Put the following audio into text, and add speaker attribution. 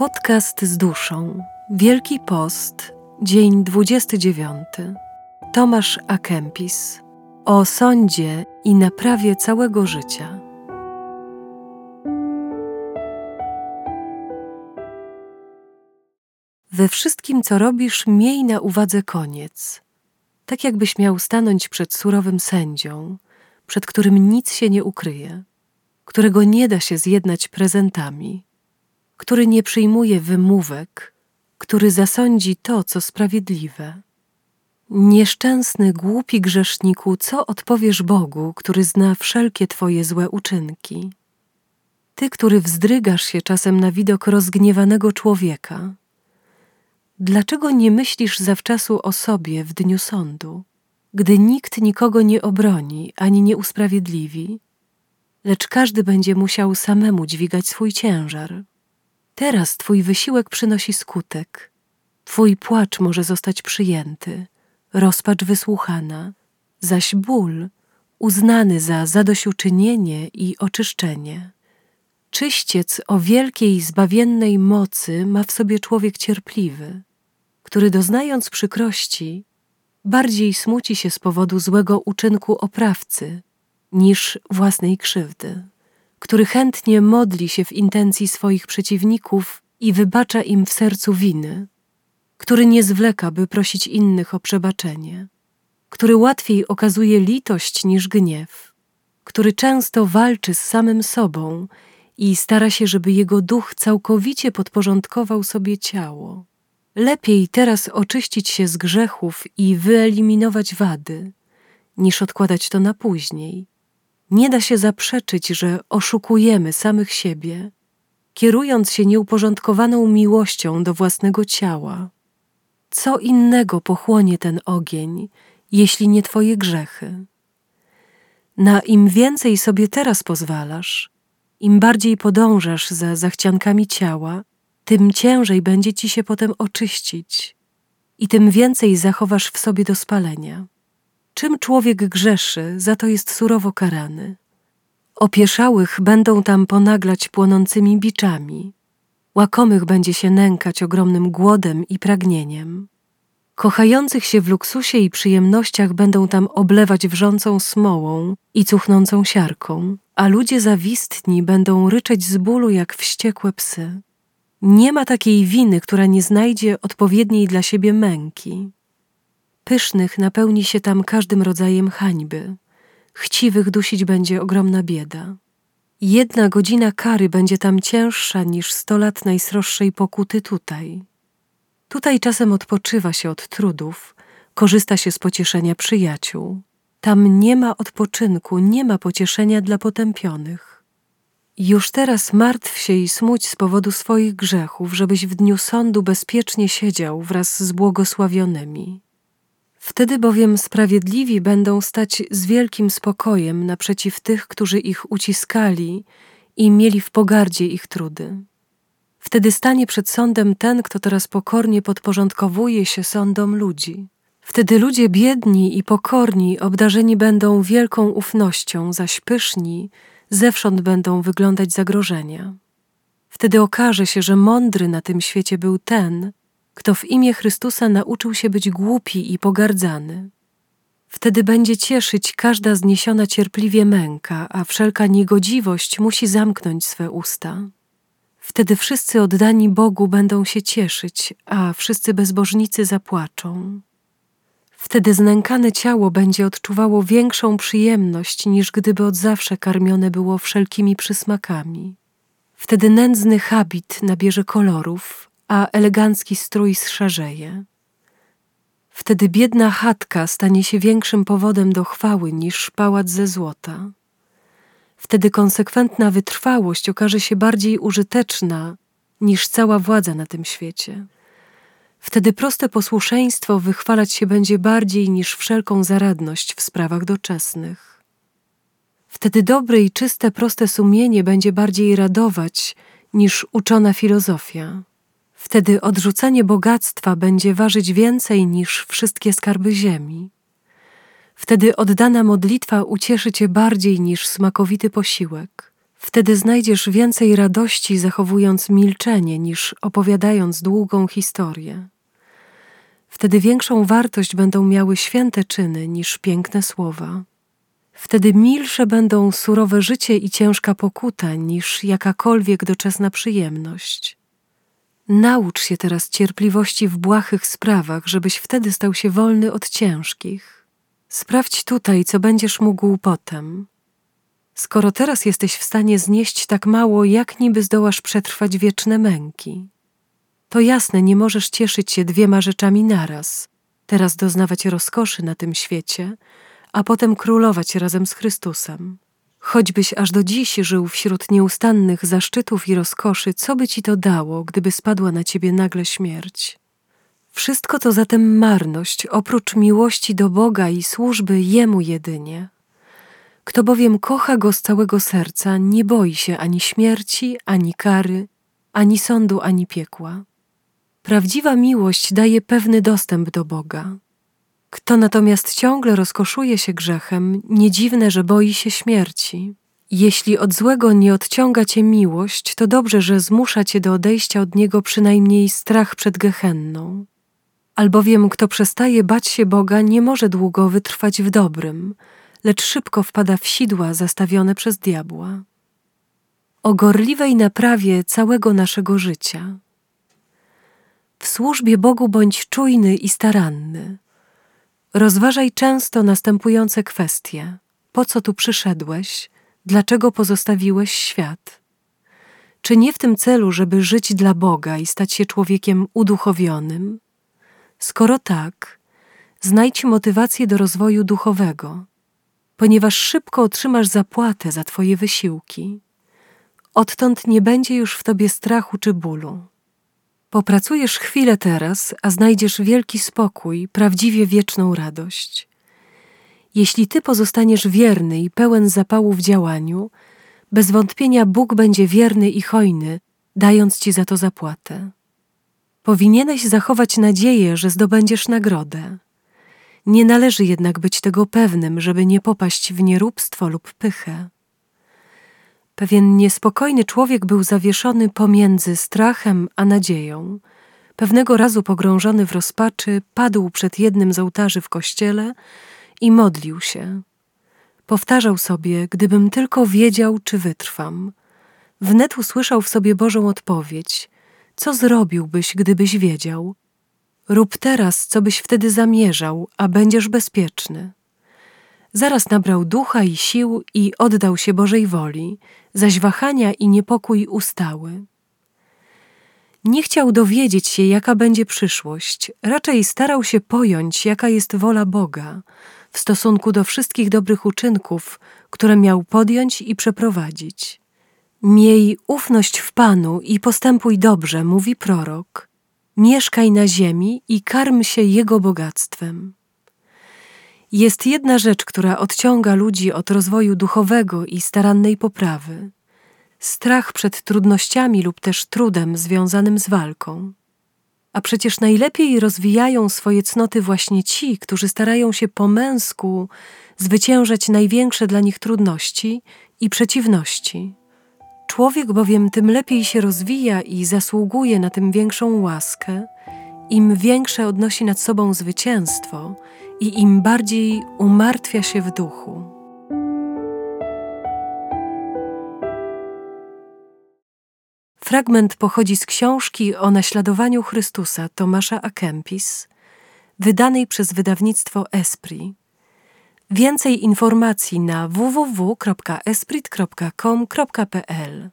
Speaker 1: Podcast z duszą. Wielki Post, dzień 29. Tomasz Akempis. O sądzie i naprawie całego życia. We wszystkim, co robisz, miej na uwadze koniec. Tak jakbyś miał stanąć przed surowym sędzią, przed którym nic się nie ukryje, którego nie da się zjednać prezentami który nie przyjmuje wymówek, który zasądzi to, co sprawiedliwe. Nieszczęsny, głupi grzeszniku, co odpowiesz Bogu, który zna wszelkie Twoje złe uczynki? Ty, który wzdrygasz się czasem na widok rozgniewanego człowieka, dlaczego nie myślisz zawczasu o sobie w dniu sądu, gdy nikt nikogo nie obroni ani nie usprawiedliwi, lecz każdy będzie musiał samemu dźwigać swój ciężar? Teraz Twój wysiłek przynosi skutek. Twój płacz może zostać przyjęty, rozpacz wysłuchana, zaś ból uznany za zadośćuczynienie i oczyszczenie. Czyściec o wielkiej zbawiennej mocy ma w sobie człowiek cierpliwy, który doznając przykrości, bardziej smuci się z powodu złego uczynku oprawcy niż własnej krzywdy który chętnie modli się w intencji swoich przeciwników i wybacza im w sercu winy, który nie zwleka, by prosić innych o przebaczenie, który łatwiej okazuje litość niż gniew, który często walczy z samym sobą i stara się, żeby jego duch całkowicie podporządkował sobie ciało. Lepiej teraz oczyścić się z grzechów i wyeliminować wady, niż odkładać to na później nie da się zaprzeczyć, że oszukujemy samych siebie, kierując się nieuporządkowaną miłością do własnego ciała. Co innego pochłonie ten ogień, jeśli nie Twoje grzechy? Na im więcej sobie teraz pozwalasz, im bardziej podążasz za zachciankami ciała, tym ciężej będzie ci się potem oczyścić i tym więcej zachowasz w sobie do spalenia. Czym człowiek grzeszy, za to jest surowo karany. Opieszałych będą tam ponaglać płonącymi biczami, łakomych będzie się nękać ogromnym głodem i pragnieniem. Kochających się w luksusie i przyjemnościach będą tam oblewać wrzącą smołą i cuchnącą siarką, a ludzie zawistni będą ryczeć z bólu jak wściekłe psy. Nie ma takiej winy, która nie znajdzie odpowiedniej dla siebie męki. Pysznych napełni się tam każdym rodzajem hańby. Chciwych dusić będzie ogromna bieda. Jedna godzina kary będzie tam cięższa niż sto lat najsroższej pokuty tutaj. Tutaj czasem odpoczywa się od trudów, korzysta się z pocieszenia przyjaciół. Tam nie ma odpoczynku, nie ma pocieszenia dla potępionych. Już teraz martw się i smuć z powodu swoich grzechów, żebyś w dniu sądu bezpiecznie siedział wraz z błogosławionymi. Wtedy bowiem sprawiedliwi będą stać z wielkim spokojem naprzeciw tych, którzy ich uciskali i mieli w pogardzie ich trudy. Wtedy stanie przed sądem ten, kto teraz pokornie podporządkowuje się sądom ludzi. Wtedy ludzie biedni i pokorni obdarzeni będą wielką ufnością, zaś pyszni zewsząd będą wyglądać zagrożenia. Wtedy okaże się, że mądry na tym świecie był ten, kto w imię Chrystusa nauczył się być głupi i pogardzany. Wtedy będzie cieszyć każda zniesiona cierpliwie męka, a wszelka niegodziwość musi zamknąć swe usta. Wtedy wszyscy oddani Bogu będą się cieszyć, a wszyscy bezbożnicy zapłaczą. Wtedy znękane ciało będzie odczuwało większą przyjemność, niż gdyby od zawsze karmione było wszelkimi przysmakami. Wtedy nędzny habit nabierze kolorów, a elegancki strój zszarzeje. Wtedy biedna chatka stanie się większym powodem do chwały niż pałac ze złota. Wtedy konsekwentna wytrwałość okaże się bardziej użyteczna niż cała władza na tym świecie. Wtedy proste posłuszeństwo wychwalać się będzie bardziej niż wszelką zaradność w sprawach doczesnych. Wtedy dobre i czyste, proste sumienie będzie bardziej radować niż uczona filozofia. Wtedy odrzucenie bogactwa będzie ważyć więcej niż wszystkie skarby ziemi. Wtedy oddana modlitwa ucieszy cię bardziej niż smakowity posiłek. Wtedy znajdziesz więcej radości zachowując milczenie niż opowiadając długą historię. Wtedy większą wartość będą miały święte czyny niż piękne słowa. Wtedy milsze będą surowe życie i ciężka pokuta niż jakakolwiek doczesna przyjemność. Naucz się teraz cierpliwości w błahych sprawach, żebyś wtedy stał się wolny od ciężkich. Sprawdź tutaj, co będziesz mógł potem. Skoro teraz jesteś w stanie znieść tak mało, jak niby zdołasz przetrwać wieczne męki? To jasne, nie możesz cieszyć się dwiema rzeczami naraz. Teraz doznawać rozkoszy na tym świecie, a potem królować razem z Chrystusem. Choćbyś aż do dziś żył wśród nieustannych zaszczytów i rozkoszy, co by ci to dało, gdyby spadła na ciebie nagle śmierć? Wszystko to zatem marność, oprócz miłości do Boga i służby Jemu jedynie. Kto bowiem kocha Go z całego serca, nie boi się ani śmierci, ani kary, ani sądu, ani piekła. Prawdziwa miłość daje pewny dostęp do Boga. Kto natomiast ciągle rozkoszuje się grzechem, nie dziwne, że boi się śmierci. Jeśli od złego nie odciąga cię miłość, to dobrze, że zmusza cię do odejścia od niego przynajmniej strach przed gehenną. Albowiem kto przestaje bać się Boga, nie może długo wytrwać w dobrym, lecz szybko wpada w sidła zastawione przez diabła. O gorliwej naprawie całego naszego życia. W służbie Bogu bądź czujny i staranny. Rozważaj często następujące kwestie: po co tu przyszedłeś, dlaczego pozostawiłeś świat? Czy nie w tym celu, żeby żyć dla Boga i stać się człowiekiem uduchowionym? Skoro tak, znajdź motywację do rozwoju duchowego, ponieważ szybko otrzymasz zapłatę za Twoje wysiłki. Odtąd nie będzie już w Tobie strachu czy bólu. Popracujesz chwilę teraz, a znajdziesz wielki spokój, prawdziwie wieczną radość. Jeśli Ty pozostaniesz wierny i pełen zapału w działaniu, bez wątpienia Bóg będzie wierny i hojny, dając Ci za to zapłatę. Powinieneś zachować nadzieję, że zdobędziesz nagrodę. Nie należy jednak być tego pewnym, żeby nie popaść w nieróbstwo lub pychę. Pewien niespokojny człowiek był zawieszony pomiędzy strachem a nadzieją. Pewnego razu pogrążony w rozpaczy, padł przed jednym z ołtarzy w kościele i modlił się. Powtarzał sobie, gdybym tylko wiedział, czy wytrwam. Wnet usłyszał w sobie Bożą odpowiedź: Co zrobiłbyś, gdybyś wiedział? Rób teraz, co byś wtedy zamierzał, a będziesz bezpieczny. Zaraz nabrał ducha i sił i oddał się Bożej woli, zaś wahania i niepokój ustały. Nie chciał dowiedzieć się, jaka będzie przyszłość, raczej starał się pojąć, jaka jest wola Boga w stosunku do wszystkich dobrych uczynków, które miał podjąć i przeprowadzić. Miej ufność w Panu i postępuj dobrze, mówi prorok. Mieszkaj na ziemi i karm się Jego bogactwem. Jest jedna rzecz, która odciąga ludzi od rozwoju duchowego i starannej poprawy strach przed trudnościami lub też trudem związanym z walką. A przecież najlepiej rozwijają swoje cnoty właśnie ci, którzy starają się po męsku zwyciężać największe dla nich trudności i przeciwności. Człowiek bowiem tym lepiej się rozwija i zasługuje na tym większą łaskę, im większe odnosi nad sobą zwycięstwo i im bardziej umartwia się w duchu. Fragment pochodzi z książki o naśladowaniu Chrystusa Tomasza A. Kempis, wydanej przez wydawnictwo Esprit. Więcej informacji na www.esprit.com.pl